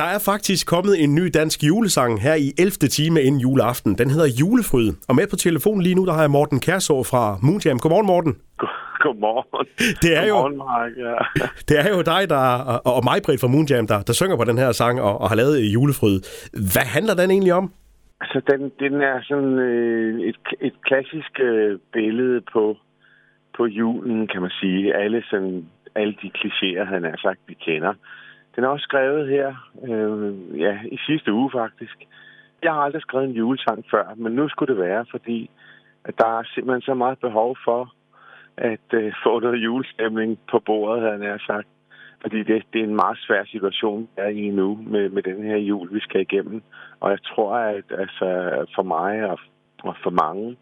Der er faktisk kommet en ny dansk julesang her i 11. time inden juleaften. Den hedder Julefryd. Og med på telefonen lige nu, der har jeg Morten Kærså fra Moonjam. Godmorgen, Morten. Godmorgen. Det er jo, Godmorgen, Mark. Ja. det er jo dig der, og, og mig, Britt fra Moonjam, der, der synger på den her sang og, og har lavet Julefryd. Hvad handler den egentlig om? Altså, den, den er sådan øh, et, et klassisk øh, billede på, på julen, kan man sige. Alle, sådan, alle de klichéer, han har sagt, vi kender. Den er også skrevet her, øh, ja, i sidste uge faktisk. Jeg har aldrig skrevet en julesang før, men nu skulle det være, fordi at der er simpelthen så meget behov for at øh, få noget julestemning på bordet, havde jeg sagt. Fordi det, det er en meget svær situation, der er i nu med, med den her jul, vi skal igennem. Og jeg tror, at altså, for mig og, og for mange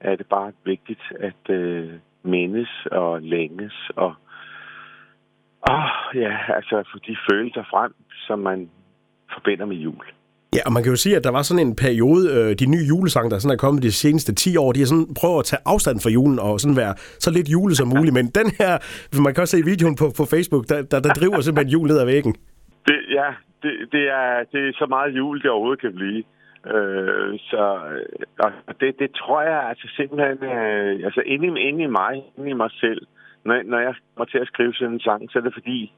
er det bare vigtigt at øh, mindes og længes og åh, ja, altså få de følelser frem, som man forbinder med jul. Ja, og man kan jo sige, at der var sådan en periode, øh, de nye julesange, der sådan er kommet de seneste 10 år, de har sådan prøvet at tage afstand fra julen og sådan være så lidt jule som muligt. Men den her, man kan også se videoen på, på Facebook, der, der, der driver simpelthen jul ned ad væggen. Det, ja, det, det, er, det er så meget jul, det overhovedet kan blive. Øh, så og det, det tror jeg altså simpelthen, øh, altså inde i, inde i mig, inde i mig selv, når, når jeg kommer til at skrive sådan en sang, så er det fordi,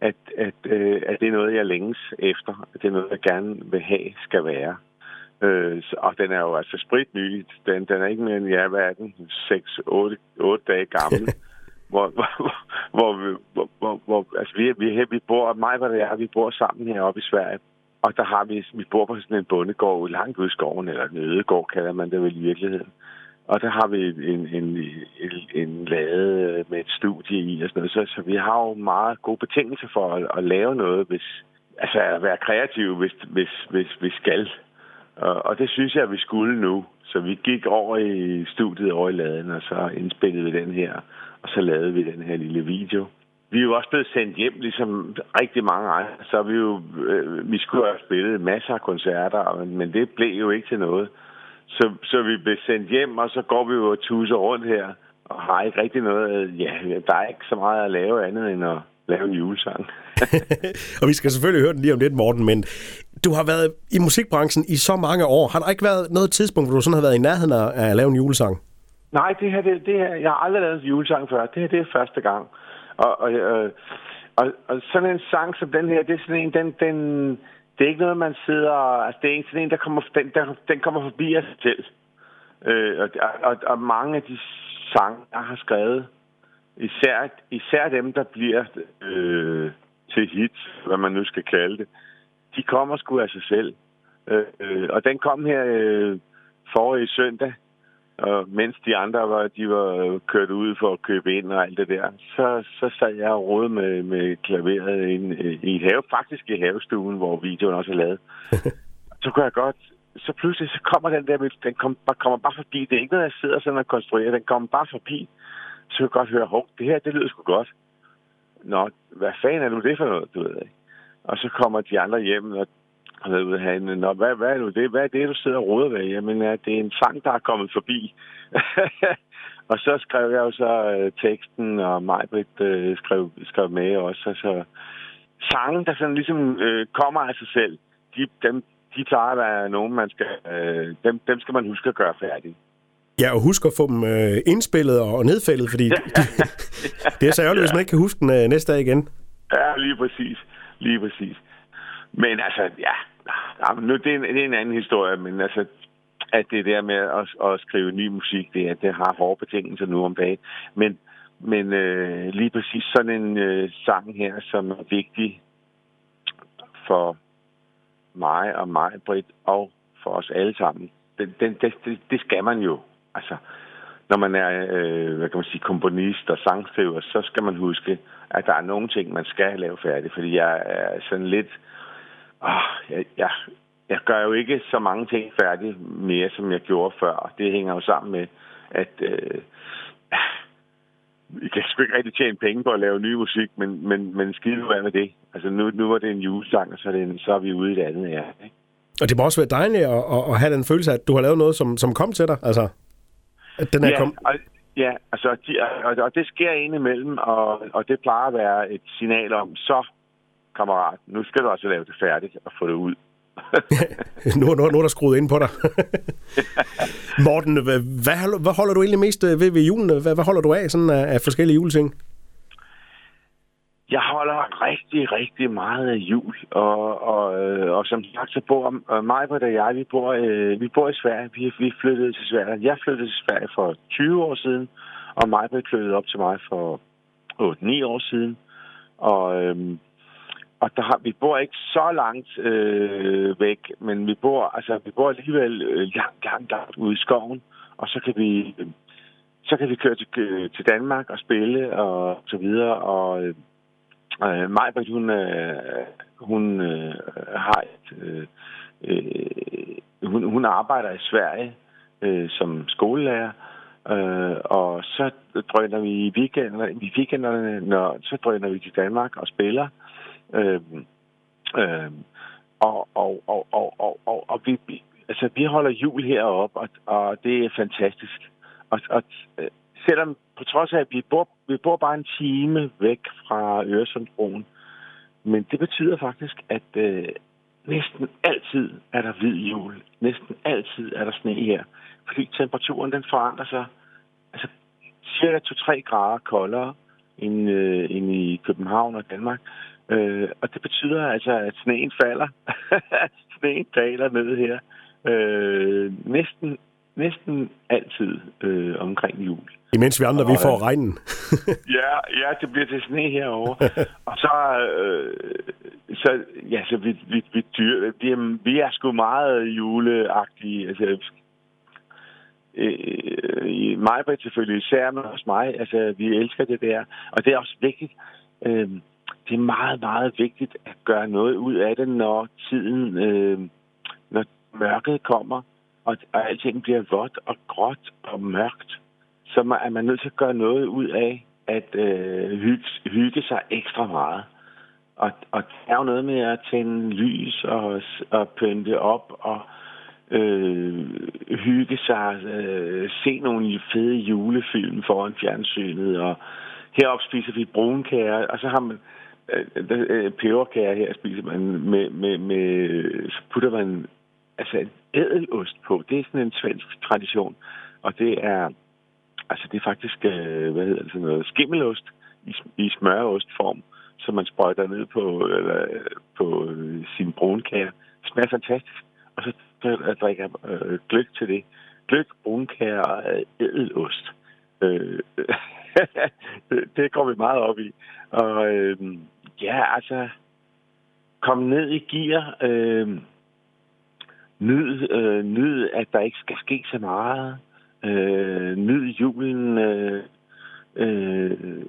at, at, øh, at det er noget, jeg længes efter. At det er noget, jeg gerne vil have, skal være. Øh, og den er jo altså spritny. Den, den er ikke mere end, ja, hvad er den? 6, 8, 8 dage gammel. hvor, hvor, hvor, vi, hvor, hvor, hvor, altså vi, vi, vi bor, mig det er, vi bor sammen heroppe i Sverige. Og der har vi, vi bor på sådan en bondegård langt ude i skoven, eller en ødegård kalder man det vel i virkeligheden. Og der har vi en, en, en, en lade med et studie i og sådan noget. Så, så vi har jo meget gode betingelser for at, at lave noget, hvis, altså at være kreative, hvis, hvis, hvis vi skal. Og, og det synes jeg, at vi skulle nu. Så vi gik over i studiet over i laden, og så indspillede vi den her. Og så lavede vi den her lille video. Vi er jo også blevet sendt hjem, ligesom rigtig mange andre. Så vi jo, øh, vi skulle have spillet masser af koncerter, men det blev jo ikke til noget. Så, så vi blev sendt hjem, og så går vi jo og tuser rundt her, og har ikke rigtig noget... Ja, der er ikke så meget at lave andet end at lave en julesang. og vi skal selvfølgelig høre den lige om lidt, Morten, men du har været i musikbranchen i så mange år. Har der ikke været noget tidspunkt, hvor du sådan har været i nærheden af at lave en julesang? Nej, det her, det, det her, jeg har aldrig lavet en julesang før. Det her, det er første gang. Og, og, øh, og, og sådan en sang som den her, det er sådan en, den, den, det er ikke noget, man sidder... Altså, det er ikke sådan en, der kommer, den, der, den kommer forbi af sig selv. Øh, og, og, og mange af de sange, jeg har skrevet, især, især dem, der bliver øh, til hits, hvad man nu skal kalde det, de kommer sgu af sig selv. Øh, øh, og den kom her øh, forrige søndag, og mens de andre var, de var kørt ud for at købe ind og alt det der, så, så sad jeg og rode med, med klaveret ind, i et have, faktisk i havestuen, hvor videoen også er lavet. så kunne jeg godt, så pludselig så kommer den der, den kom, kommer bare forbi. Det er ikke noget, jeg sidder sådan og konstruerer, den kommer bare forbi. Så kan jeg godt høre, hov, det her, det lyder sgu godt. Nå, hvad fanden er nu det for noget, du ved ikke? Og så kommer de andre hjem, og af Nå, hvad, hvad er nu det? Hvad er det, du sidder og roder ved? Jamen, ja, det er en sang, der er kommet forbi. og så skrev jeg jo så øh, teksten, og Majbrit øh, skrev, skrev med også. Så, så sangen, der sådan ligesom øh, kommer af sig selv, de, dem, de tager at være nogen, man skal, øh, dem, dem skal man huske at gøre færdige. Ja, og husk at få dem øh, indspillet og nedfældet, fordi det er så ærgerligt, ja. hvis man ikke kan huske den øh, næste dag igen. Ja, lige præcis. Lige præcis. Men altså, ja, Ah, ja, nu, det, er en, det er en anden historie, men altså, at det der med at, at skrive ny musik, det, det har hårde betingelser nu om dagen. Men, men øh, lige præcis sådan en øh, sang her, som er vigtig for mig og mig, Britt, og for os alle sammen, den, den, det, det, det skal man jo. Altså, når man er øh, hvad kan man sige, komponist og sangskriver, så skal man huske, at der er nogle ting, man skal lave færdigt. Fordi jeg er sådan lidt oh, jeg, jeg, jeg gør jo ikke så mange ting færdige mere, som jeg gjorde før. Det hænger jo sammen med, at øh, vi kan sgu ikke rigtig tjene penge på at lave ny musik, men, men, men skide nu med det. Altså nu, nu var det en julesang, og så er, det en, så er vi ude i det andet ja. Ikke? Og det må også være dejligt at, at, at have den følelse af, at du har lavet noget, som, som kom til dig. Altså, at den er ja, kom... og, ja, altså, de, og, og det sker indimellem, og, og det plejer at være et signal om, så kammerat, nu skal du altså lave det færdigt og få det ud. nu, nu, nu er der skruet ind på dig. Morten, hvad, hvad, hvad holder du egentlig mest øh, ved ved julen? Hvad, hvad holder du af sådan af, af forskellige juleting? Jeg holder rigtig, rigtig meget af jul, og, og, øh, og som sagt, så bor mig og jeg, vi bor, øh, vi bor i Sverige. Vi, vi flyttede til Sverige. Jeg flyttede til Sverige for 20 år siden, og mig blev flyttet op til mig for 8-9 år siden. Og, øh, og der har, vi bor ikke så langt øh, væk, men vi bor, altså, vi bor alligevel øh, langt, langt, langt ude i skoven, og så kan vi, så kan vi køre til, øh, til Danmark og spille og så videre, og øh, Øh, Majbert, hun, øh, hun øh, har et, øh, øh, hun, hun arbejder i Sverige øh, som skolelærer, øh, og så drøner vi i weekenderne, i weekenderne når, så drøner vi til Danmark og spiller. Øh, øh, og, og, og, og, og, og, og vi, altså, vi holder jul heroppe, og, og det er fantastisk. Og, og øh, selvom på trods af, at vi bor, vi bor bare en time væk fra Øresundsbroen, men det betyder faktisk, at øh, næsten altid er der hvid jul. Næsten altid er der sne her. Fordi temperaturen den forandrer sig altså, cirka 2-3 grader koldere end, øh, end i København og Danmark. Øh, og det betyder altså, at sneen falder. sneen daler ned her. Øh, næsten, næsten altid øh, omkring jul. Imens vi andre, og, vi får regnen. ja, ja, det bliver til sne herovre. og så, øh, så, ja, så vi, vi, vi, dyr, vi, er, vi er sgu meget juleagtige. Altså, øh, i mig selvfølgelig især, men også mig. Altså, vi elsker det der. Og det er også vigtigt. Øh, det er meget, meget vigtigt at gøre noget ud af det, når tiden, øh, når mørket kommer, og, og alting bliver vådt og gråt og mørkt så man, er man nødt til at gøre noget ud af at øh, hygge, hygge sig ekstra meget. Og, og der er jo noget med at tænde lys og, og pynte op og øh, hygge sig, øh, se nogle fede julefilm foran fjernsynet. Og heroppe spiser vi brunkager, og så har man øh, øh, peberkager her spiser man med, med, med, så putter man altså en ædelost på. Det er sådan en svensk tradition, og det er Altså, det er faktisk, øh, hvad hedder det, sådan noget, skimmelost i, i smørostform, som man sprøjter ned på, eller, på øh, sin brunkager. Det smager fantastisk. Og så jeg drikker øh, gløk til det. Gløk, brunkager og ædelost. Øh, det går vi meget op i. Og øh, ja, altså, kom ned i gear. Øh, nyd, øh, nyd, at der ikke skal ske så meget. Øh, nyd julen. Øh, øh,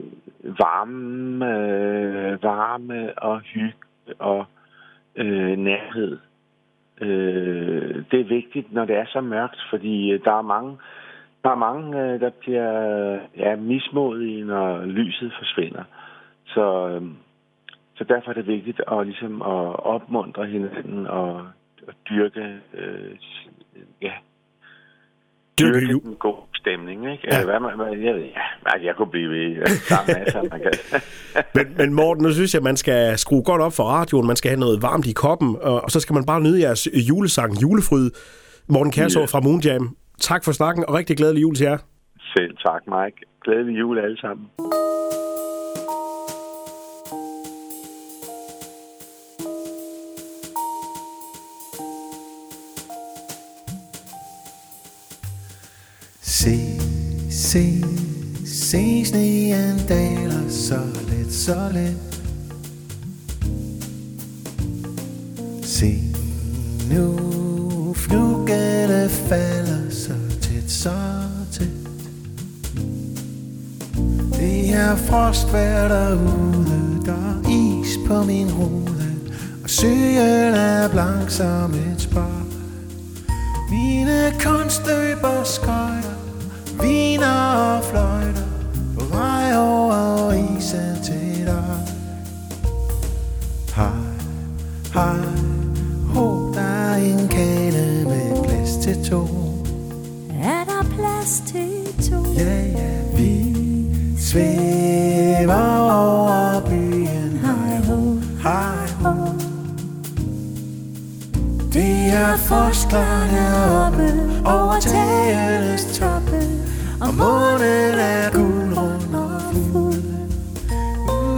varme, øh, varme og hygge og øh, nærhed. Øh, det er vigtigt, når det er så mørkt, fordi øh, der er mange, der er mange, øh, der bliver ja, mismodige, når lyset forsvinder. Så, øh, så derfor er det vigtigt at, ligesom, at opmuntre hinanden og, og dyrke øh, ja, dyrke jul. en god stemning, ikke? Ja. Hvad, hvad, jeg, ja, altså, jeg kunne blive ved. Sammen masser, man kan. men, men Morten, nu synes jeg, man skal skrue godt op for radioen. Man skal have noget varmt i koppen, og så skal man bare nyde jeres julesang, julefryd. Morten Kærså ja. fra Moonjam. Tak for snakken, og rigtig glædelig jul til jer. Selv tak, Mike. Glædelig jul alle sammen. Se, se, se sneen daler så let, så let Se nu fluggene falder tæt, så tæt. Det er frostvær derude, der er is på min rude Og søen er blank som et spar. Mine kunstløber skøjter Viner og fløjter På vej over isen til svæver over byen Hej ho, hej ho. De er forsklerne oppe over tagernes toppe Og månen er gulrund og fuld.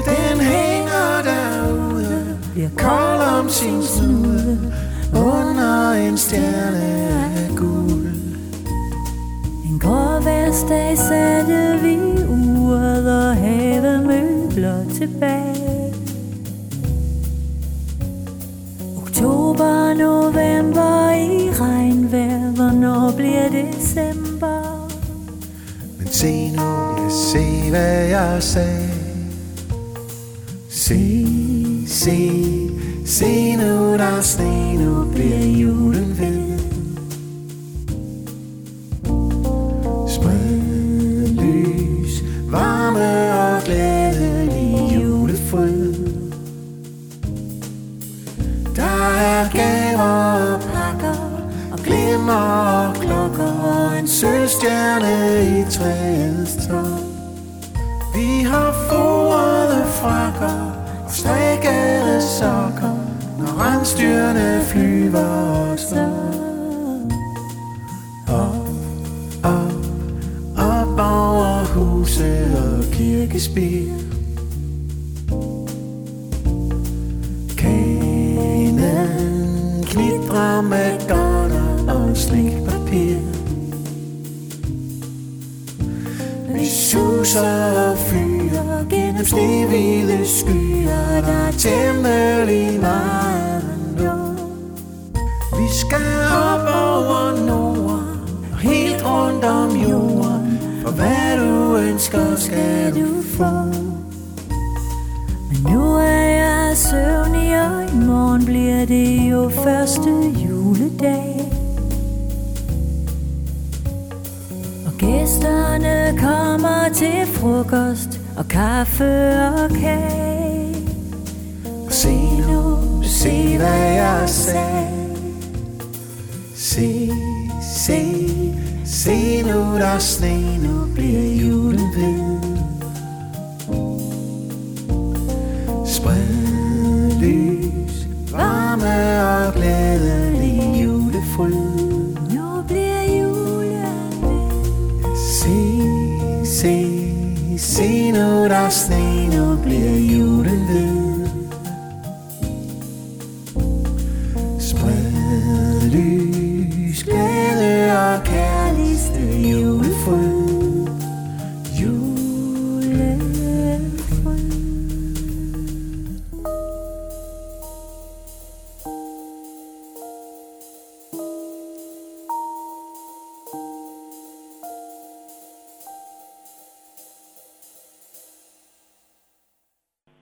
Den hænger derude, bliver kold om sin snude Under en stjerne af guld. En grå hverdag satte vi tilbage. Oktober, november i regnvejr, hvornår bliver december? Men se nu, jeg se hvad jeg sagde Se, se, se nu der er sne, nu bliver jul en i træets top. Vi har forrede frakker og strikkede sokker, når rensdyrene flyver os op. Op, op, op over huse og kirkespil suser og fyrer gennem snehvide skyer, der er temmelig meget nu. Vi skal op over Norden og helt rundt om jorden, for hvad du ønsker skal du få. Men nu er jeg søvnig, og i morgen bliver det jo første juledag. Gæsterne kommer til frokost og kaffe og kage. Og se nu, se hvad jeg sagde Se, se, se nu der er sne, nu bliver jul